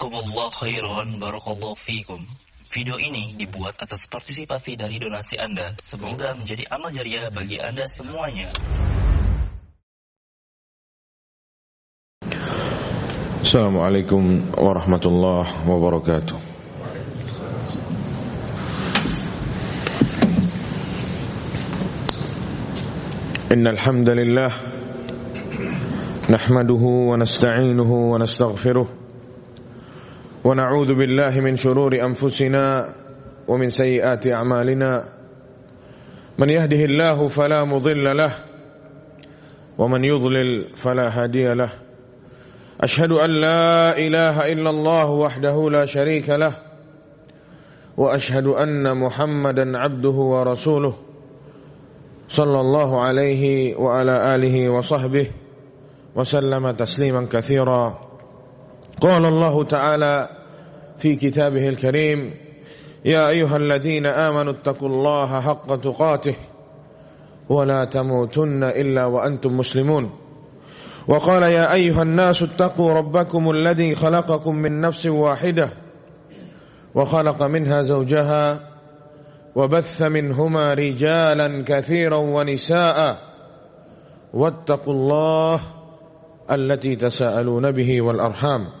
Jazakumullah khairan barakallahu fikum. Video ini dibuat atas partisipasi dari donasi Anda. Semoga menjadi amal jariah bagi Anda semuanya. Assalamualaikum warahmatullahi wabarakatuh إن الحمد لله نحمده ونستعينه ونستغفره ونعوذ بالله من شرور أنفسنا ومن سيئات أعمالنا. من يهده الله فلا مضل له ومن يضلل فلا هادي له. أشهد أن لا إله إلا الله وحده لا شريك له وأشهد أن محمدا عبده ورسوله صلى الله عليه وعلى آله وصحبه وسلم تسليما كثيرا. قال الله تعالى في كتابه الكريم يا أيها الذين آمنوا اتقوا الله حق تقاته ولا تموتن إلا وأنتم مسلمون. وقال يا أيها الناس اتقوا ربكم الذي خلقكم من نفس واحدة وخلق منها زوجها وبث منهما رجالا كثيرا ونساء واتقوا الله التي تساءلون به والأرحام.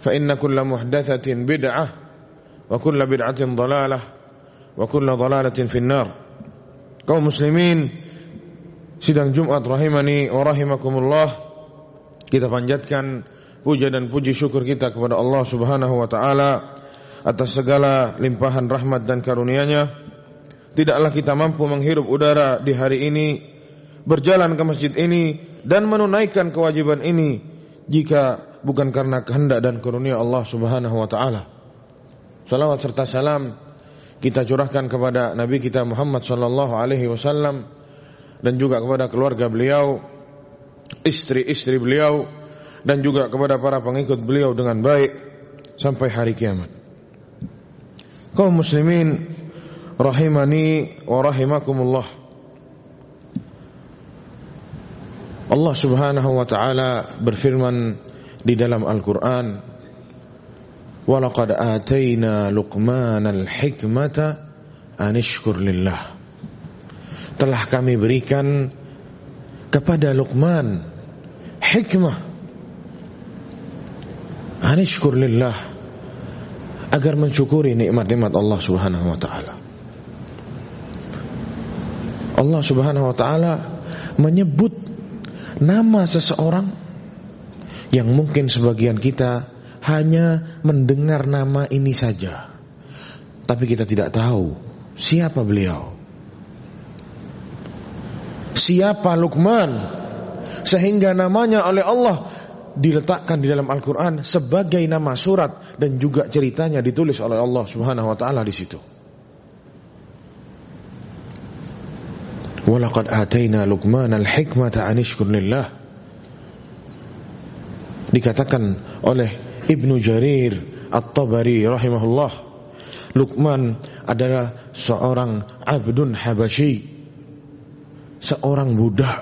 فإن كل محدثة بدعة وكل بدعة ضلالة وكل ضلالة في النار kaum muslimin sidang Jumat rahimani wa rahimakumullah kita panjatkan puja dan puji syukur kita kepada Allah Subhanahu wa taala atas segala limpahan rahmat dan karunia-Nya. Tidaklah kita mampu menghirup udara di hari ini, berjalan ke masjid ini dan menunaikan kewajiban ini jika bukan karena kehendak dan karunia Allah Subhanahu wa taala. Salawat serta salam kita curahkan kepada Nabi kita Muhammad sallallahu alaihi wasallam dan juga kepada keluarga beliau, istri-istri beliau dan juga kepada para pengikut beliau dengan baik sampai hari kiamat. Kaum muslimin rahimani wa rahimakumullah. Allah Subhanahu wa taala berfirman di dalam Al-Qur'an Walaqad atayna Luqman al-hikmata anishkur lillah. Telah kami berikan kepada Luqman hikmah anishkur lillah agar mensyukuri nikmat-nikmat Allah Subhanahu wa taala. Allah Subhanahu wa taala menyebut nama seseorang yang mungkin sebagian kita hanya mendengar nama ini saja. Tapi kita tidak tahu siapa beliau. Siapa Luqman sehingga namanya oleh Allah diletakkan di dalam Al-Qur'an sebagai nama surat dan juga ceritanya ditulis oleh Allah Subhanahu wa taala di situ. Walaqad ataina Luqman al-hikmata an lillah. Dikatakan oleh Ibnu Jarir At-Tabari rahimahullah Luqman adalah seorang abdun habasyi seorang budak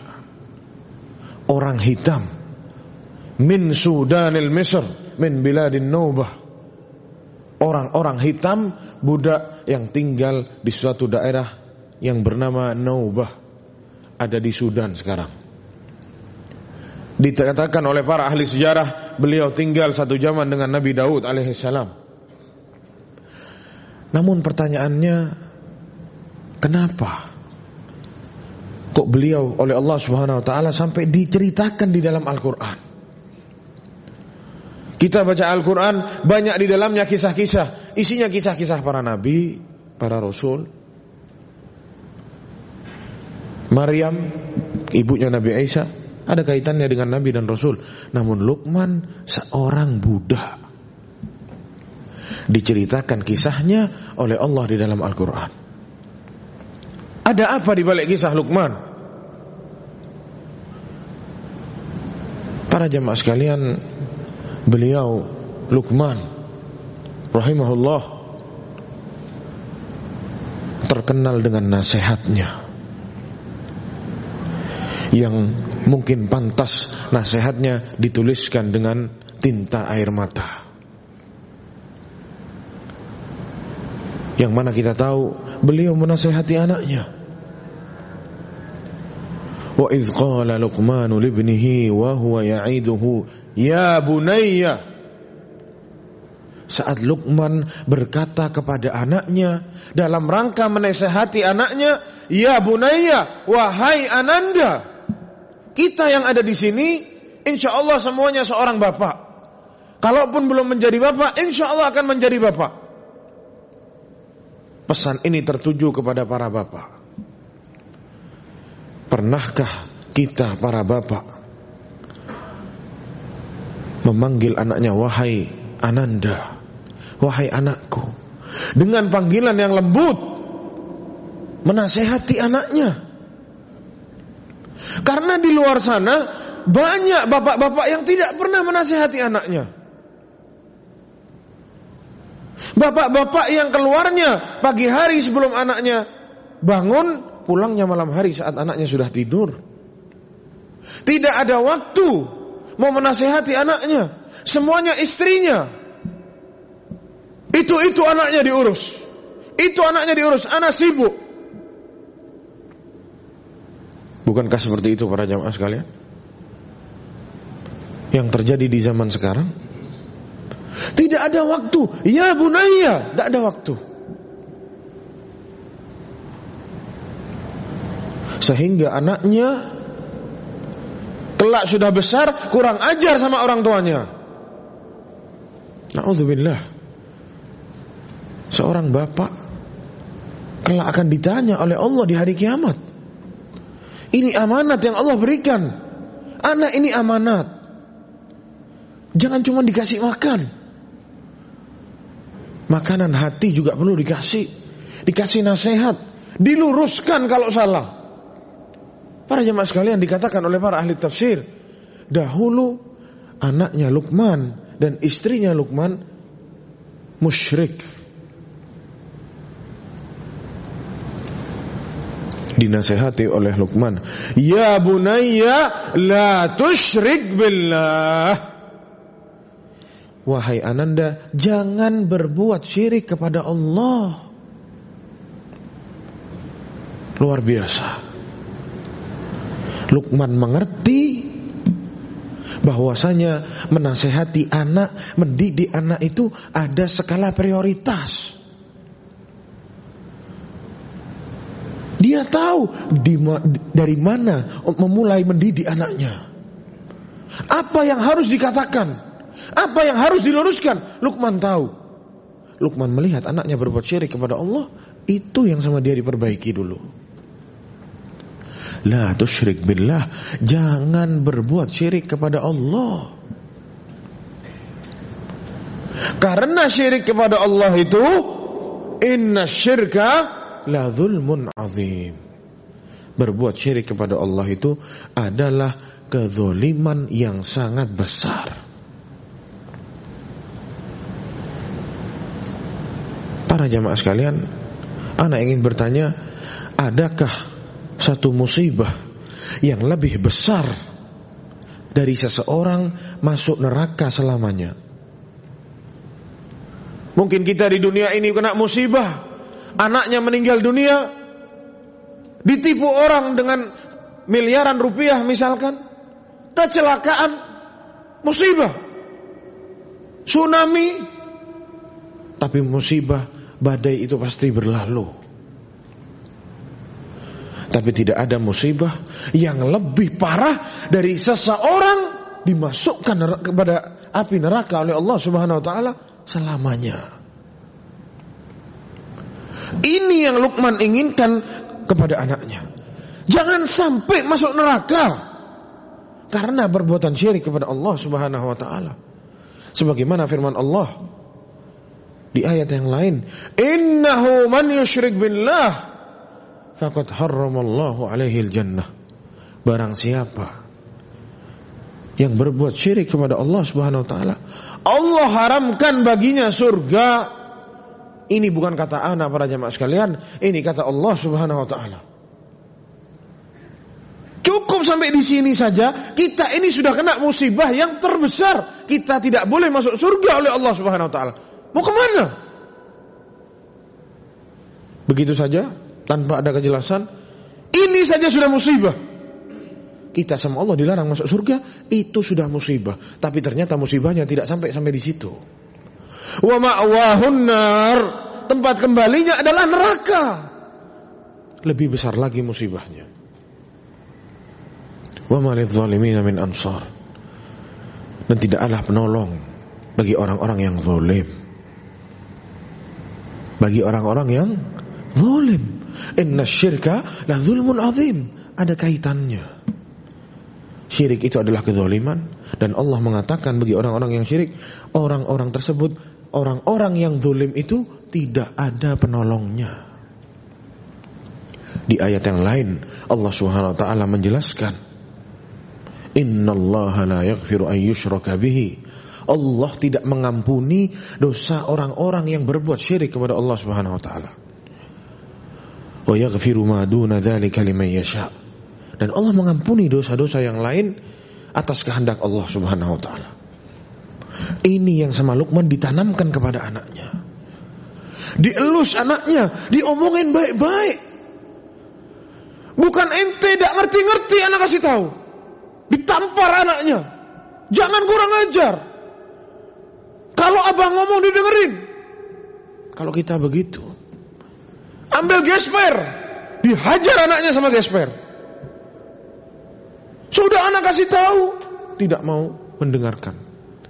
orang hitam min Sudanil Misr min biladin Nubah orang-orang hitam budak yang tinggal di suatu daerah yang bernama Naubah ada di Sudan sekarang dikatakan oleh para ahli sejarah beliau tinggal satu zaman dengan Nabi Daud alaihissalam. Namun pertanyaannya kenapa kok beliau oleh Allah Subhanahu wa taala sampai diceritakan di dalam Al-Qur'an? Kita baca Al-Qur'an banyak di dalamnya kisah-kisah, isinya kisah-kisah para nabi, para rasul. Maryam, ibunya Nabi Isa, ada kaitannya dengan Nabi dan Rasul. Namun Luqman seorang budak. diceritakan kisahnya oleh Allah di dalam Al-Quran. Ada apa di balik kisah Luqman? Para jemaah sekalian, beliau Luqman rahimahullah terkenal dengan nasihatnya yang mungkin pantas nasihatnya dituliskan dengan tinta air mata. Yang mana kita tahu beliau menasehati anaknya. Wa idh qala Luqman libnihi wa huwa ya'iduhu ya bunayya saat Luqman berkata kepada anaknya dalam rangka menasehati anaknya, "Ya bunayya, wahai ananda, kita yang ada di sini insya Allah semuanya seorang bapak. Kalaupun belum menjadi bapak, insya Allah akan menjadi bapak." Pesan ini tertuju kepada para bapak. Pernahkah kita para bapak memanggil anaknya wahai ananda, wahai anakku dengan panggilan yang lembut menasehati anaknya. Karena di luar sana banyak bapak-bapak yang tidak pernah menasehati anaknya. Bapak-bapak yang keluarnya pagi hari sebelum anaknya bangun, pulangnya malam hari saat anaknya sudah tidur. Tidak ada waktu mau menasehati anaknya. Semuanya istrinya. Itu itu anaknya diurus. Itu anaknya diurus, anak sibuk. Bukankah seperti itu para jamaah sekalian? Yang terjadi di zaman sekarang? Tidak ada waktu. Ya bunaya, tidak ada waktu. Sehingga anaknya kelak sudah besar kurang ajar sama orang tuanya. Nauzubillah. Seorang bapak kelak akan ditanya oleh Allah di hari kiamat. Ini amanat yang Allah berikan. Anak ini amanat. Jangan cuma dikasih makan. Makanan hati juga perlu dikasih. Dikasih nasihat. Diluruskan kalau salah. Para jemaah sekalian dikatakan oleh para ahli tafsir. Dahulu anaknya Luqman dan istrinya Luqman musyrik. Dinasehati oleh Luqman. Ya bunayya la tusyrik billah. Wahai Ananda, jangan berbuat syirik kepada Allah. Luar biasa. Lukman mengerti bahwasanya menasehati anak, mendidik anak itu ada skala prioritas. Dia tahu di, dari mana memulai mendidik anaknya. Apa yang harus dikatakan? Apa yang harus diluruskan? Lukman tahu. Lukman melihat anaknya berbuat syirik kepada Allah, itu yang sama dia diperbaiki dulu. La tusyrik billah, jangan berbuat syirik kepada Allah. Karena syirik kepada Allah itu inna syirka la zulmun azim. Berbuat syirik kepada Allah itu adalah kezoliman yang sangat besar. Para jamaah sekalian, anak ingin bertanya, adakah satu musibah yang lebih besar dari seseorang masuk neraka selamanya? Mungkin kita di dunia ini kena musibah, anaknya meninggal dunia, ditipu orang dengan miliaran rupiah misalkan, kecelakaan, musibah, tsunami, tapi musibah badai itu pasti berlalu. Tapi tidak ada musibah yang lebih parah dari seseorang dimasukkan kepada api neraka oleh Allah Subhanahu wa taala selamanya. Ini yang Lukman inginkan kepada anaknya. Jangan sampai masuk neraka karena perbuatan syirik kepada Allah Subhanahu wa taala. Sebagaimana firman Allah Di ayat yang lain, "Innahu man yusyrik billah faqad harramallahu alaihi jannah." Barang siapa yang berbuat syirik kepada Allah Subhanahu wa taala, Allah haramkan baginya surga. Ini bukan kata ana para jemaah sekalian, ini kata Allah Subhanahu wa taala. Cukup sampai di sini saja, kita ini sudah kena musibah yang terbesar. Kita tidak boleh masuk surga oleh Allah Subhanahu wa taala. Mau ke mana? Begitu saja, tanpa ada kejelasan. Ini saja sudah musibah. Kita sama Allah dilarang masuk surga, itu sudah musibah. Tapi ternyata musibahnya tidak sampai sampai di situ. Wa ma'wahun nar. Tempat kembalinya adalah neraka. Lebih besar lagi musibahnya. Wa zalimin min ansar. Dan tidak ada penolong bagi orang-orang yang zalim. Bagi orang-orang yang zalim. Inna syirka la zulmun azim. Ada kaitannya. Syirik itu adalah kezaliman dan Allah mengatakan bagi orang-orang yang syirik, orang-orang tersebut, orang-orang yang zalim itu tidak ada penolongnya. Di ayat yang lain Allah Subhanahu wa taala menjelaskan Innallaha la yaghfiru an yushraka bihi. Allah tidak mengampuni dosa orang-orang yang berbuat syirik kepada Allah Subhanahu wa taala. Wa yaghfiru ma duna dzalika liman yasha. Dan Allah mengampuni dosa-dosa yang lain atas kehendak Allah Subhanahu wa taala. Ini yang sama Lukman ditanamkan kepada anaknya. Dielus anaknya, diomongin baik-baik. Bukan ente tidak ngerti-ngerti anak kasih tahu. Ditampar anaknya. Jangan kurang ajar. Kalau abang ngomong didengerin. Kalau kita begitu. Ambil gesper. Dihajar anaknya sama gesper. Sudah anak kasih tahu. Tidak mau mendengarkan.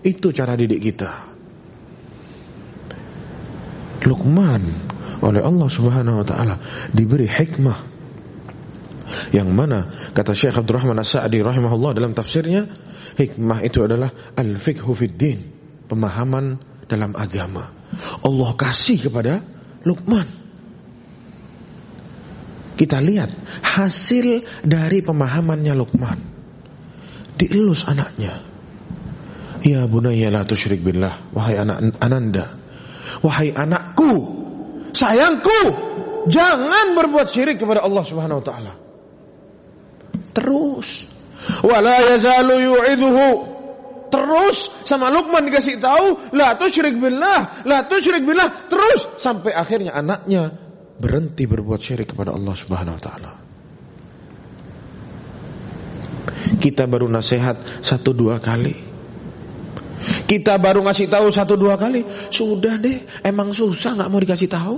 Itu cara didik kita. Luqman oleh Allah Subhanahu wa taala diberi hikmah yang mana kata Syekh Abdurrahman As-Sa'di rahimahullah dalam tafsirnya, hikmah itu adalah al-fiqhu fid din, pemahaman dalam agama. Allah kasih kepada Luqman. Kita lihat hasil dari pemahamannya Luqman. Dielus anaknya. Ya bunayya la tusyrik billah. Wahai anak Ananda. Wahai anakku. Sayangku. Jangan berbuat syirik kepada Allah Subhanahu wa taala. Terus. Wala yazalu yu'idhuhu. Terus sama Luqman dikasih tahu, la tusyrik billah, la tusyrik billah. Terus sampai akhirnya anaknya berhenti berbuat syirik kepada Allah Subhanahu wa taala. Kita baru nasihat satu dua kali. Kita baru ngasih tahu satu dua kali, sudah deh, emang susah nggak mau dikasih tahu.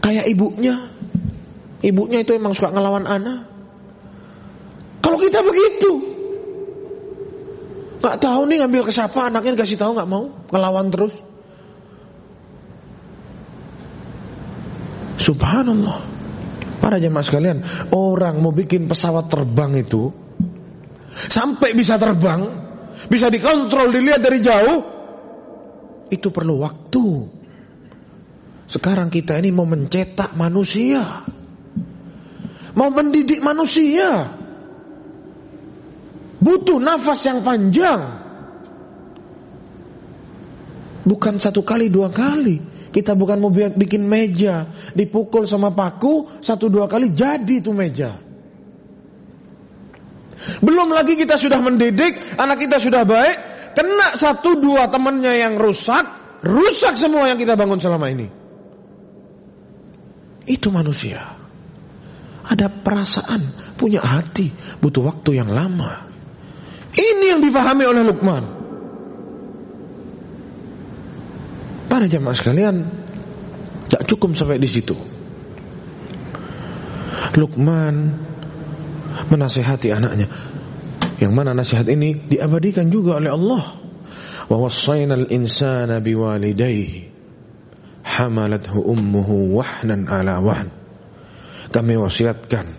Kayak ibunya, ibunya itu emang suka ngelawan anak. Kalau kita begitu, nggak tahu nih ngambil ke siapa anaknya dikasih tahu nggak mau ngelawan terus. Subhanallah. Para jemaah sekalian, orang mau bikin pesawat terbang itu sampai bisa terbang, bisa dikontrol, dilihat dari jauh, itu perlu waktu. Sekarang kita ini mau mencetak manusia. Mau mendidik manusia. Butuh nafas yang panjang. Bukan satu kali dua kali. Kita bukan mau bikin meja. Dipukul sama paku. Satu dua kali jadi itu meja. Belum lagi kita sudah mendidik. Anak kita sudah baik. Kena satu dua temannya yang rusak. Rusak semua yang kita bangun selama ini. Itu manusia. Ada perasaan. Punya hati. Butuh waktu yang lama. Ini yang difahami oleh Luqman. Para jamaah sekalian, tidak cukup sampai di situ. Luqman menasehati anaknya. Yang mana nasihat ini diabadikan juga oleh Allah. Wa wassaynal insana biwalidayhi hamalathu ummuhu wahnan ala wahn. Kami wasiatkan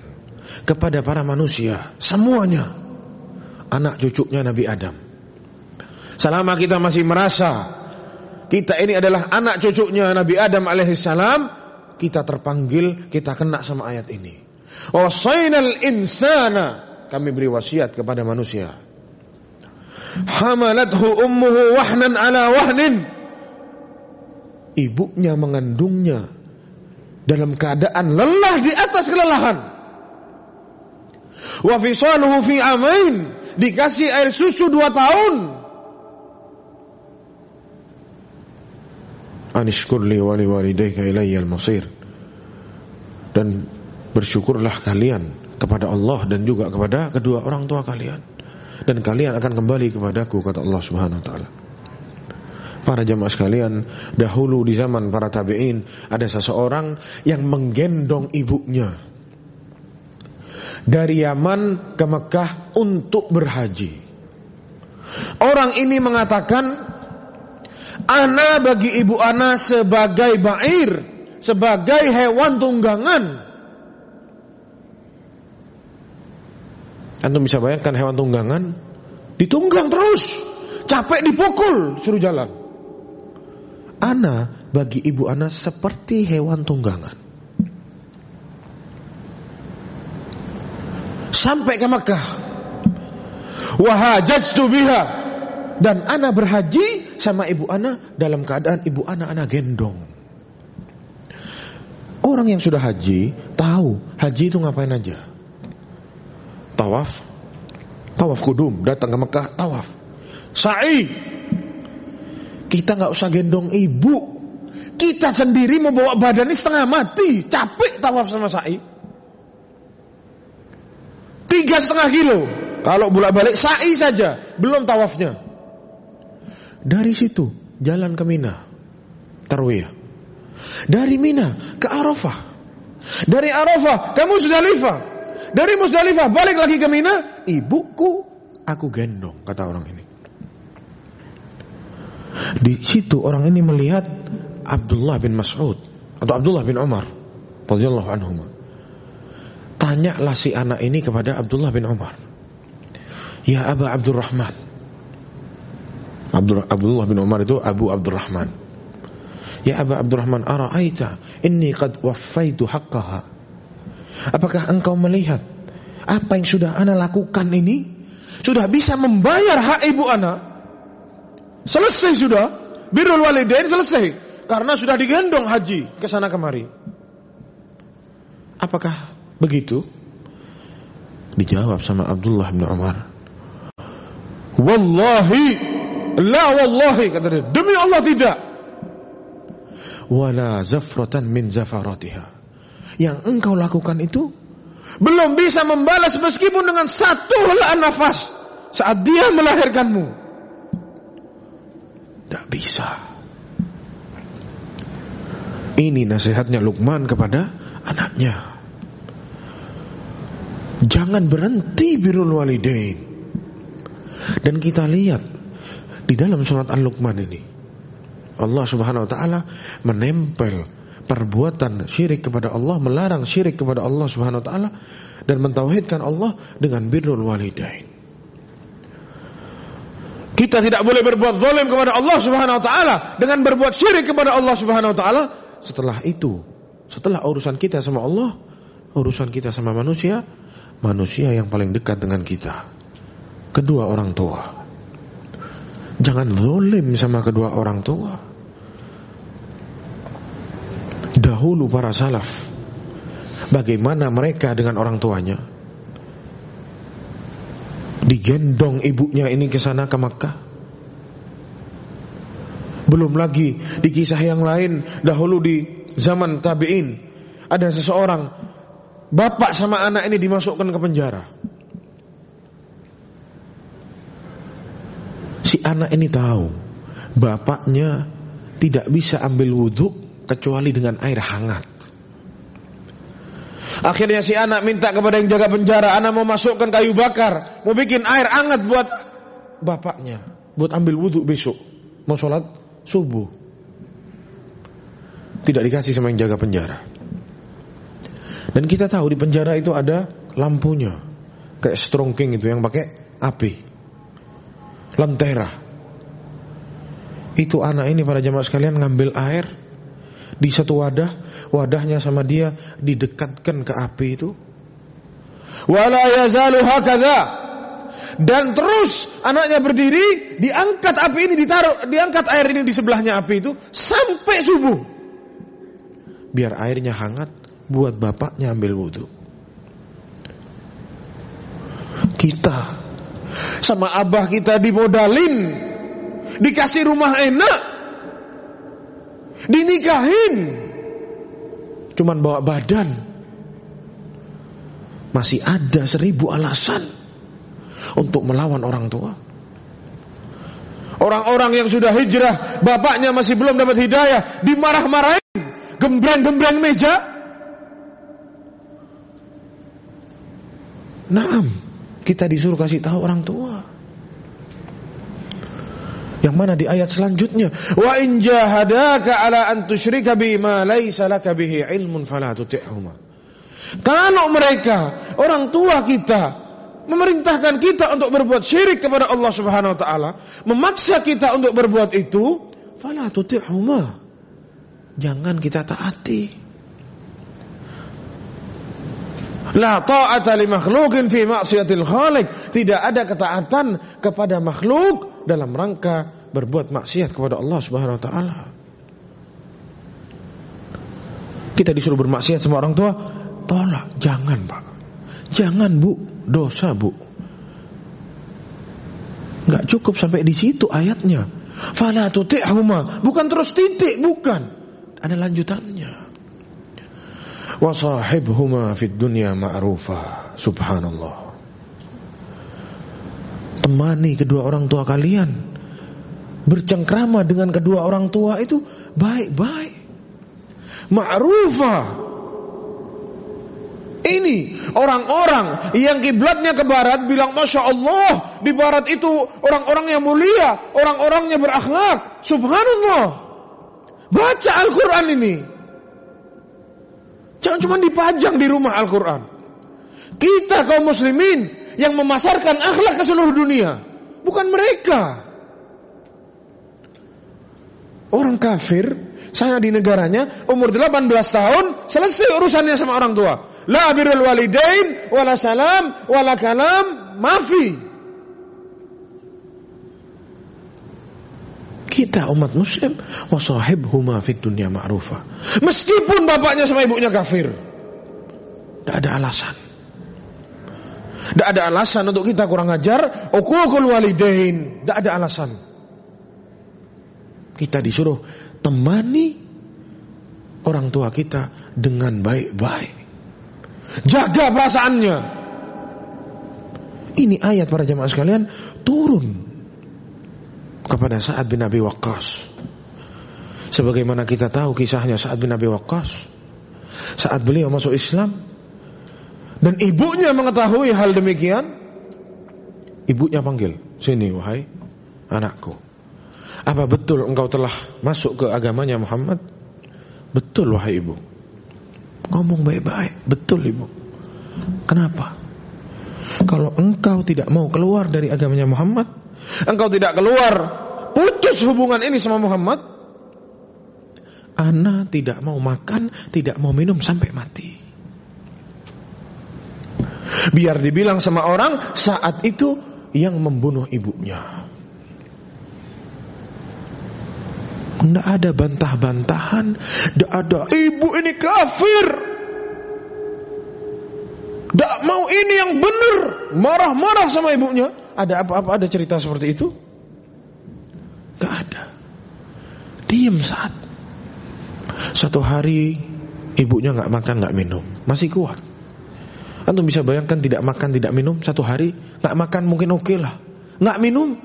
kepada para manusia semuanya anak cucunya Nabi Adam. Selama kita masih merasa kita ini adalah anak cucunya Nabi Adam alaihissalam, kita terpanggil, kita kena sama ayat ini. Wasainal insana, kami beri wasiat kepada manusia. Hamalathu ummuhu wahnan ala wahnin. Ibunya mengandungnya dalam keadaan lelah di atas kelelahan. Wa fisaluhu fi amain, dikasih air susu dua tahun. anishkurli wali walidayka ilayyal masir dan bersyukurlah kalian kepada Allah dan juga kepada kedua orang tua kalian dan kalian akan kembali kepadaku kata Allah Subhanahu wa taala Para jamaah sekalian, dahulu di zaman para tabi'in ada seseorang yang menggendong ibunya dari Yaman ke Mekah untuk berhaji. Orang ini mengatakan Ana bagi ibu ana sebagai bair, sebagai hewan tunggangan. Antum bisa bayangkan hewan tunggangan ditunggang terus, capek dipukul, suruh jalan. Ana bagi ibu ana seperti hewan tunggangan. Sampai ke Mekah. Wahajajtu biha dan anak berhaji sama ibu anak dalam keadaan ibu anak anak gendong. Orang yang sudah haji tahu haji itu ngapain aja. Tawaf, tawaf kudum, datang ke Mekah, tawaf. Sa'i. Kita nggak usah gendong ibu. Kita sendiri membawa badan ini setengah mati, capek tawaf sama sa'i. Tiga setengah kilo. Kalau bolak balik sa'i saja, belum tawafnya. Dari situ jalan ke Mina. Tarwiyah. Dari Mina ke Arafah. Dari Arafah ke Musdalifah. Dari Musdalifah balik lagi ke Mina, ibuku aku gendong kata orang ini. Di situ orang ini melihat Abdullah bin Mas'ud atau Abdullah bin Umar radhiyallahu anhu. Tanyalah si anak ini kepada Abdullah bin Umar. Ya Aba Abdurrahman, Abdullah bin Umar itu Abu Abdurrahman. Ya Abu Abdurrahman, ara'aita inni qad waffaitu haqqaha. Apakah engkau melihat apa yang sudah ana lakukan ini sudah bisa membayar hak ibu ana? Selesai sudah. Birrul walidain selesai karena sudah digendong haji ke sana kemari. Apakah begitu? Dijawab sama Abdullah bin Umar. Wallahi La wallahi kata dia, demi Allah tidak. Wala zafratan min zafaratiha. Yang engkau lakukan itu belum bisa membalas meskipun dengan satu helaan nafas saat dia melahirkanmu. Tidak bisa. Ini nasihatnya Luqman kepada anaknya. Jangan berhenti birul walidain. Dan kita lihat di dalam surat Al-Luqman ini Allah Subhanahu wa taala menempel perbuatan syirik kepada Allah, melarang syirik kepada Allah Subhanahu wa taala dan mentauhidkan Allah dengan birrul walidain. Kita tidak boleh berbuat zalim kepada Allah Subhanahu wa taala dengan berbuat syirik kepada Allah Subhanahu wa taala. Setelah itu, setelah urusan kita sama Allah, urusan kita sama manusia, manusia yang paling dekat dengan kita. Kedua orang tua. Jangan zolim sama kedua orang tua. Dahulu para salaf, bagaimana mereka dengan orang tuanya? Digendong ibunya ini ke sana ke Makkah. Belum lagi di kisah yang lain dahulu di zaman tabi'in ada seseorang bapak sama anak ini dimasukkan ke penjara. Si anak ini tahu bapaknya tidak bisa ambil wudhu kecuali dengan air hangat. Akhirnya si anak minta kepada yang jaga penjara, anak mau masukkan kayu bakar, mau bikin air hangat buat bapaknya, buat ambil wudhu besok, mau sholat subuh. Tidak dikasih sama yang jaga penjara. Dan kita tahu di penjara itu ada lampunya, kayak strongking itu yang pakai api lentera. Itu anak ini pada jamaah sekalian ngambil air di satu wadah, wadahnya sama dia didekatkan ke api itu. Wala yazalu hakadha. Dan terus anaknya berdiri, diangkat api ini ditaruh, diangkat air ini di sebelahnya api itu sampai subuh. Biar airnya hangat, buat bapaknya ambil wudhu. Kita sama abah kita dimodalin, dikasih rumah enak, dinikahin, cuman bawa badan. Masih ada seribu alasan untuk melawan orang tua. Orang-orang yang sudah hijrah, bapaknya masih belum dapat hidayah, dimarah-marahin, gembreng-gembreng meja. Naam, kita disuruh kasih tahu orang tua. Yang mana di ayat selanjutnya, wa in jahadaka ala an tusyrika bima laisa laka bihi ilmun fala tuti'huma. Kalau mereka orang tua kita memerintahkan kita untuk berbuat syirik kepada Allah Subhanahu wa taala, memaksa kita untuk berbuat itu, fala tuti'huma. Jangan kita taati. La ta'ata li makhlukin fi maksiatil khaliq. Tidak ada ketaatan kepada makhluk dalam rangka berbuat maksiat kepada Allah Subhanahu wa taala. Kita disuruh bermaksiat sama orang tua, tolak, jangan, Pak. Jangan, Bu, dosa, Bu. Enggak cukup sampai di situ ayatnya. Fala tuti'huma, bukan terus titik, bukan. Ada lanjutannya wasahibhuma fid dunya ma'rufa subhanallah temani kedua orang tua kalian bercengkrama dengan kedua orang tua itu baik-baik ma'rufa ini orang-orang yang kiblatnya ke barat bilang Masya Allah di barat itu orang-orang yang mulia, orang-orangnya berakhlak. Subhanallah. Baca Al-Quran ini. Jangan cuma dipajang di rumah Al-Quran. Kita kaum muslimin yang memasarkan akhlak ke seluruh dunia. Bukan mereka. Orang kafir, saya di negaranya, umur 18 tahun, selesai urusannya sama orang tua. La birul walidain, wala salam, wala kalam, mafi. Kita umat muslim wasahib huma fid dunya ma'rufa. Meskipun bapaknya sama ibunya kafir. Tidak ada alasan. Tidak ada alasan untuk kita kurang ajar. Ukukul walidain. Tidak ada alasan. Kita disuruh temani orang tua kita dengan baik-baik. Jaga perasaannya. Ini ayat para jamaah sekalian turun kepada Sa'ad bin Abi Waqqas. Sebagaimana kita tahu kisahnya Sa'ad bin Abi Waqqas. Saat beliau masuk Islam dan ibunya mengetahui hal demikian, ibunya panggil, "Sini wahai anakku. Apa betul engkau telah masuk ke agamanya Muhammad?" "Betul wahai ibu." Ngomong baik-baik, "Betul ibu." Kenapa? Kalau engkau tidak mau keluar dari agamanya Muhammad, engkau tidak keluar putus hubungan ini sama Muhammad, Ana tidak mau makan, tidak mau minum sampai mati. Biar dibilang sama orang saat itu yang membunuh ibunya. Tidak ada bantah-bantahan, tidak ada ibu ini kafir. Tidak mau ini yang benar, marah-marah sama ibunya. Ada apa-apa ada cerita seperti itu? Gak ada. Diam saat. Satu hari ibunya nggak makan nggak minum, masih kuat. Antum bisa bayangkan tidak makan tidak minum satu hari nggak makan mungkin oke okay lah, nggak minum.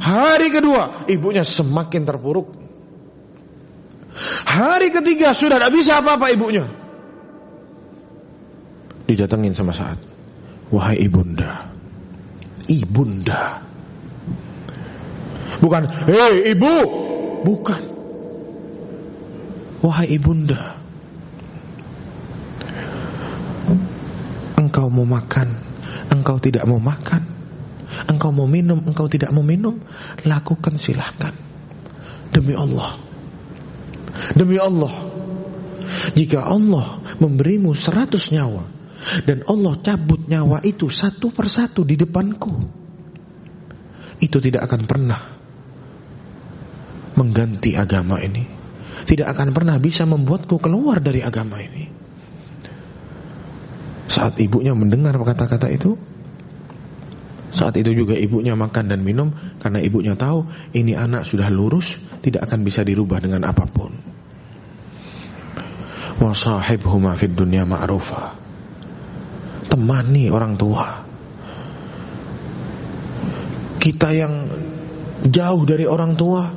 Hari kedua ibunya semakin terpuruk. Hari ketiga sudah tidak bisa apa-apa ibunya. Didatengin sama saat, wahai ibunda, ibunda. Bukan, hei ibu, bukan. Wahai ibunda, engkau mau makan, engkau tidak mau makan, engkau mau minum, engkau tidak mau minum, lakukan silahkan. Demi Allah. Demi Allah. Jika Allah memberimu seratus nyawa dan Allah cabut nyawa itu satu persatu di depanku, itu tidak akan pernah mengganti agama ini. Tidak akan pernah bisa membuatku keluar dari agama ini. Saat ibunya mendengar kata-kata itu, saat itu juga ibunya makan dan minum karena ibunya tahu ini anak sudah lurus, tidak akan bisa dirubah dengan apa pun. Wa sahibhuma fid dunya ma'rufa. Temani orang tua. Kita yang jauh dari orang tua,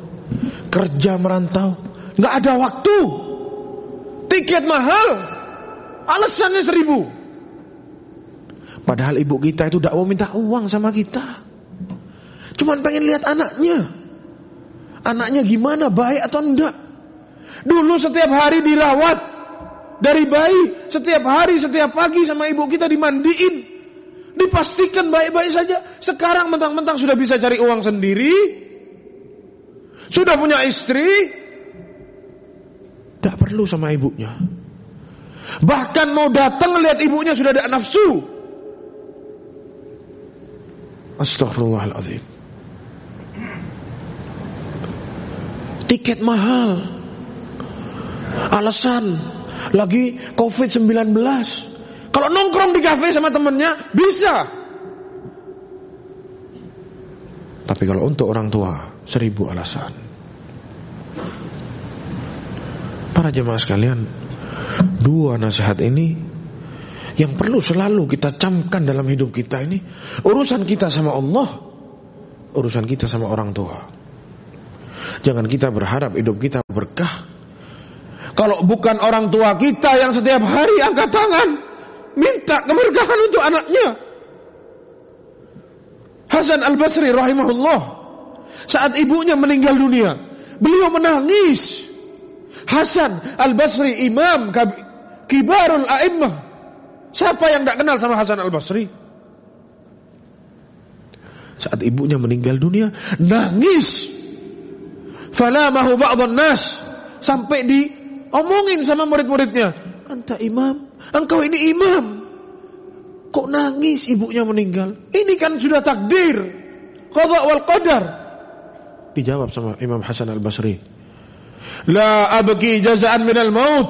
kerja merantau, nggak ada waktu. Tiket mahal, alasannya seribu. Padahal ibu kita itu tidak mau minta uang sama kita. Cuman pengen lihat anaknya. Anaknya gimana, baik atau enggak. Dulu setiap hari dirawat. Dari bayi, setiap hari, setiap pagi sama ibu kita dimandiin. Dipastikan baik-baik saja. Sekarang mentang-mentang sudah bisa cari uang sendiri. Sudah punya istri. Tidak perlu sama ibunya. Bahkan mau datang lihat ibunya sudah ada nafsu. Astaghfirullahaladzim. Tiket mahal. Alasan lagi Covid-19. Kalau nongkrong di kafe sama temennya bisa. Tapi kalau untuk orang tua seribu alasan. Para jemaah sekalian, dua nasihat ini yang perlu selalu kita camkan dalam hidup kita ini urusan kita sama Allah, urusan kita sama orang tua. Jangan kita berharap hidup kita berkah. Kalau bukan orang tua kita yang setiap hari angkat tangan minta keberkahan untuk anaknya. Hasan Al-Basri rahimahullah saat ibunya meninggal dunia, beliau menangis. Hasan Al-Basri imam kibarul a'immah Siapa yang tidak kenal sama Hasan Al Basri? Saat ibunya meninggal dunia, nangis. Falamahu ba'dhan nas sampai diomongin sama murid-muridnya. Anta imam, engkau ini imam. Kok nangis ibunya meninggal? Ini kan sudah takdir. Qadha wal qadar. Dijawab sama Imam Hasan Al Basri. La abki jazaan minal maut.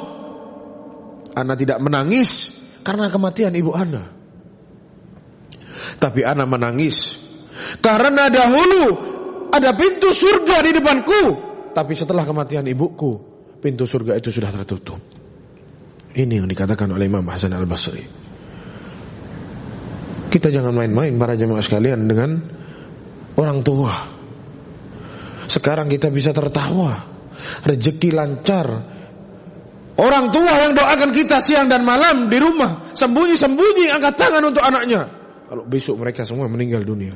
Ana tidak menangis karena kematian ibu Anda. Tapi Anda menangis karena dahulu ada pintu surga di depanku, tapi setelah kematian ibuku, pintu surga itu sudah tertutup. Ini yang dikatakan oleh Imam Hasan Al Basri. Kita jangan main-main para jemaah sekalian dengan orang tua. Sekarang kita bisa tertawa, rezeki lancar, Orang tua yang doakan kita siang dan malam di rumah, sembunyi-sembunyi angkat tangan untuk anaknya. Kalau besok mereka semua meninggal dunia,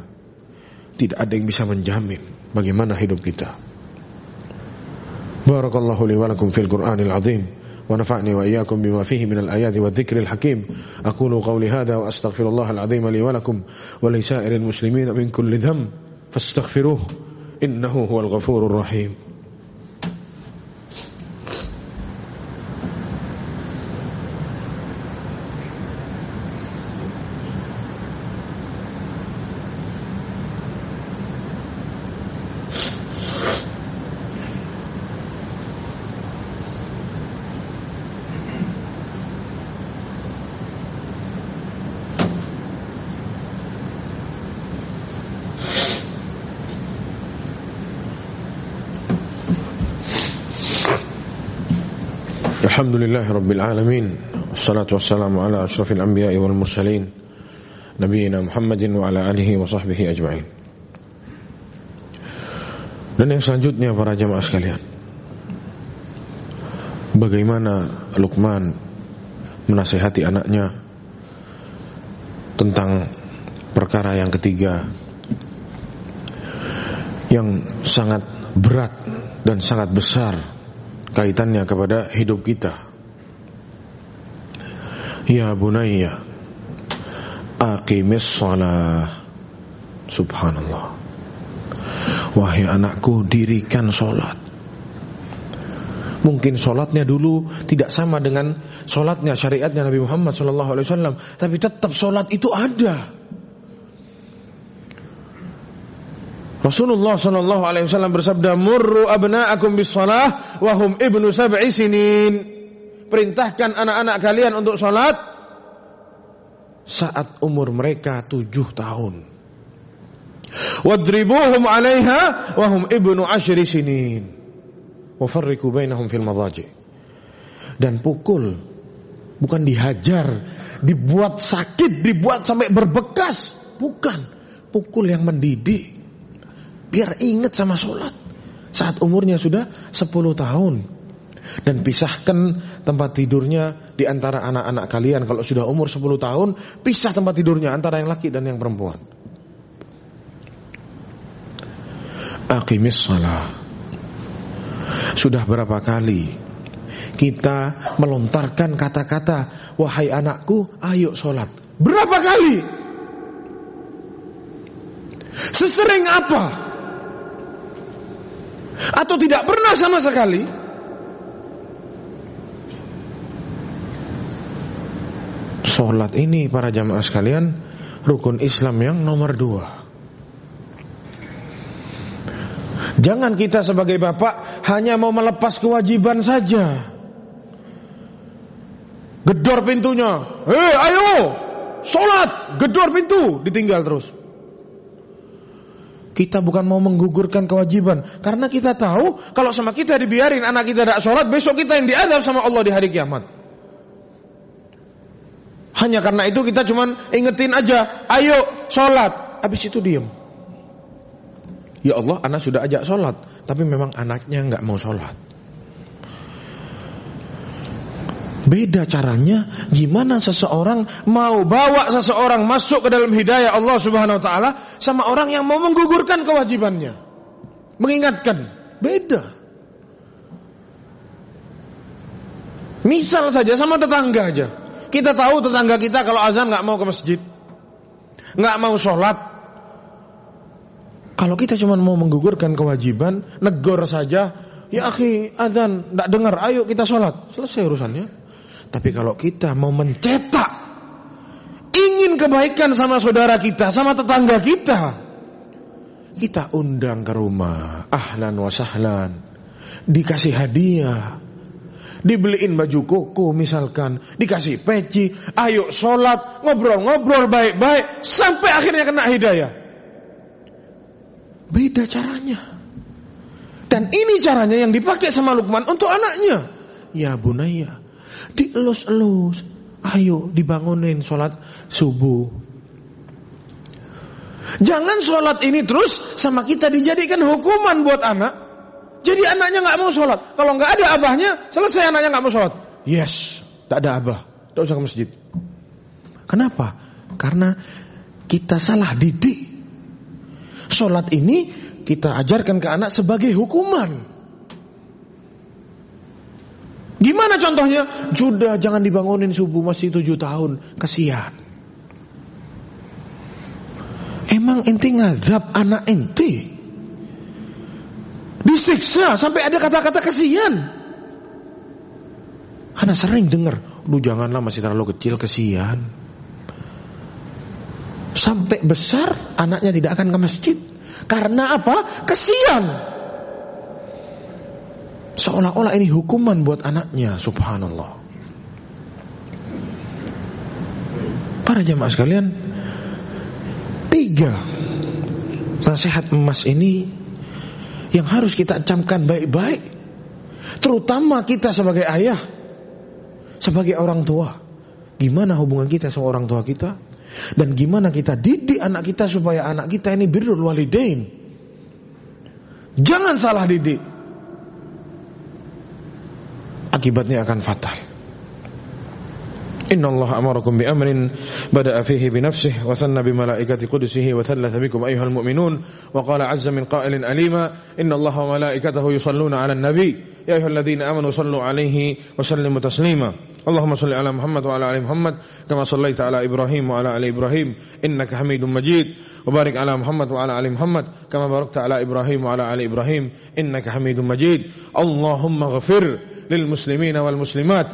tidak ada yang bisa menjamin bagaimana hidup kita. Barakallahu li wa lakum fil Qur'anil azim wa nafa'ni wa iyyakum bima fihi minal ayati wa dhikril hakim. Aqulu qawli hadha wa astaghfirullahal azim li wa lakum wa li sa'iril muslimin min kulli dhanb fastaghfiruh innahu huwal ghafurur rahim. الحمد لله رب العالمين والصلاة والسلام على أشرف الأنبياء والمرسلين نبينا محمد وعلى آله وصحبه أجمعين Dan yang selanjutnya para jamaah sekalian Bagaimana Luqman menasihati anaknya Tentang perkara yang ketiga Yang sangat berat dan sangat besar kaitannya kepada hidup kita. Ya bunayya, aqimis shalah. Subhanallah. Wahai anakku, dirikan solat. Mungkin sholatnya dulu tidak sama dengan sholatnya syariatnya Nabi Muhammad Wasallam, tapi tetap sholat itu ada. Rasulullah Sallallahu Alaihi Wasallam bersabda, "Murru abnaakum bis salah, wahum ibnu sab'i sinin." Perintahkan anak-anak kalian untuk sholat saat umur mereka tujuh tahun. Wadribuhum alaiha wahum ibnu ashri sinin. Wafarriku bainahum fil madhaji. Dan pukul bukan dihajar, dibuat sakit, dibuat sampai berbekas, bukan. Pukul yang mendidik. Biar ingat sama sholat. Saat umurnya sudah 10 tahun. Dan pisahkan tempat tidurnya di antara anak-anak kalian. Kalau sudah umur 10 tahun, pisah tempat tidurnya antara yang laki dan yang perempuan. Aqimis salah. Sudah berapa kali kita melontarkan kata-kata, wahai anakku, ayo sholat. Berapa kali? Sesering apa? Atau tidak pernah sama sekali? Sholat ini para jamaah sekalian Rukun Islam yang nomor dua Jangan kita sebagai bapak hanya mau melepas kewajiban saja. Gedor pintunya. Hei ayo, sholat, gedor pintu, ditinggal terus. Kita bukan mau menggugurkan kewajiban. Karena kita tahu Kalau sama kita dibiarin anak kita tidak sholat Besok kita yang diadab sama Allah di hari kiamat. Hanya karena itu kita cuman ingetin aja Ayo sholat. Habis itu diem. Ya Allah anak sudah ajak sholat Tapi memang anaknya nggak mau sholat Beda caranya gimana seseorang mau bawa seseorang masuk ke dalam hidayah Allah Subhanahu wa taala sama orang yang mau menggugurkan kewajibannya. Mengingatkan, beda. Misal saja sama tetangga aja. Kita tahu tetangga kita kalau azan nggak mau ke masjid. nggak mau sholat. Kalau kita cuma mau menggugurkan kewajiban, negor saja, ya akhi azan nggak dengar, ayo kita sholat. Selesai urusannya. Tapi kalau kita mau mencetak ingin kebaikan sama saudara kita, sama tetangga kita, kita undang ke rumah, ahlan wa sahlan, dikasih hadiah, dibeliin baju koko misalkan, dikasih peci, ayo sholat, ngobrol-ngobrol baik-baik, sampai akhirnya kena hidayah. Beda caranya. Dan ini caranya yang dipakai sama Lukman untuk anaknya. Ya bunaya, dielus-elus. Ayo dibangunin sholat subuh. Jangan sholat ini terus sama kita dijadikan hukuman buat anak. Jadi anaknya nggak mau sholat. Kalau nggak ada abahnya, selesai anaknya nggak mau sholat. Yes, tak ada abah, tak usah ke masjid. Kenapa? Karena kita salah didik. Sholat ini kita ajarkan ke anak sebagai hukuman. Gimana contohnya? Sudah jangan dibangunin subuh masih tujuh tahun. Kesian. Emang ente ngadab anak ente? Disiksa sampai ada kata-kata kesian. Anak sering dengar, lu janganlah masih terlalu kecil kesian. Sampai besar anaknya tidak akan ke masjid. Karena apa? Kesian. Seolah-olah ini hukuman buat anaknya, subhanallah. Para jamaah sekalian, tiga nasihat emas ini yang harus kita camkan baik-baik, terutama kita sebagai ayah, sebagai orang tua. Gimana hubungan kita sama orang tua kita? Dan gimana kita didik anak kita supaya anak kita ini birrul walidain. Jangan salah didik akibatnya akan fatal. إن الله أمركم بأمر بدأ فيه بنفسه وثنى بملائكة قدسه وثلث بكم أيها المؤمنون وقال عز من قائل أليما إن الله وملائكته يصلون على النبي يا أيها الذين آمنوا صلوا عليه وسلموا تسليما. اللهم صل على محمد وعلى آل محمد كما صليت على إبراهيم وعلى آل إبراهيم. إنك حميد مجيد. وبارك على محمد وعلى آل محمد كما باركت على إبراهيم وعلى آل إبراهيم. إنك حميد مجيد. اللهم اغفر للمسلمين والمسلمات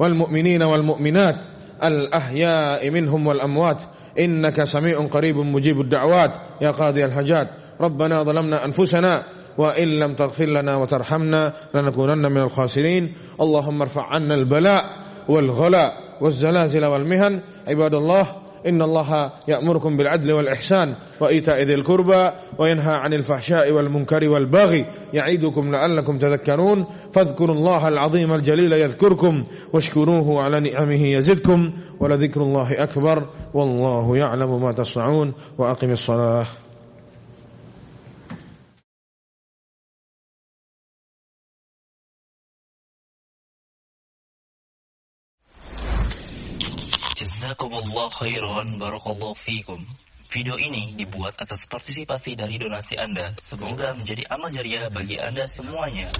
والمؤمنين والمؤمنات الأحياء منهم والأموات. إنك سميع قريب مجيب الدعوات. يا قاضي الحاجات. ربنا ظلمنا أنفسنا وإن لم تغفر لنا وترحمنا لنكونن من الخاسرين. اللهم ارفع عنا البلاء والغلاء والزلازل والمهن. عباد الله إن الله يأمركم بالعدل والإحسان وإيتاء ذي القربى وينهى عن الفحشاء والمنكر والبغي يعيدكم لعلكم تذكرون. فاذكروا الله العظيم الجليل يذكركم واشكروه على نعمه يزدكم ولذكر الله أكبر. والله يعلم ما تصنعون وأقم الصلاة. Jazakumullah khairan barakallahu fikum. Video ini dibuat atas partisipasi dari donasi Anda. Semoga menjadi amal jariah bagi Anda semuanya.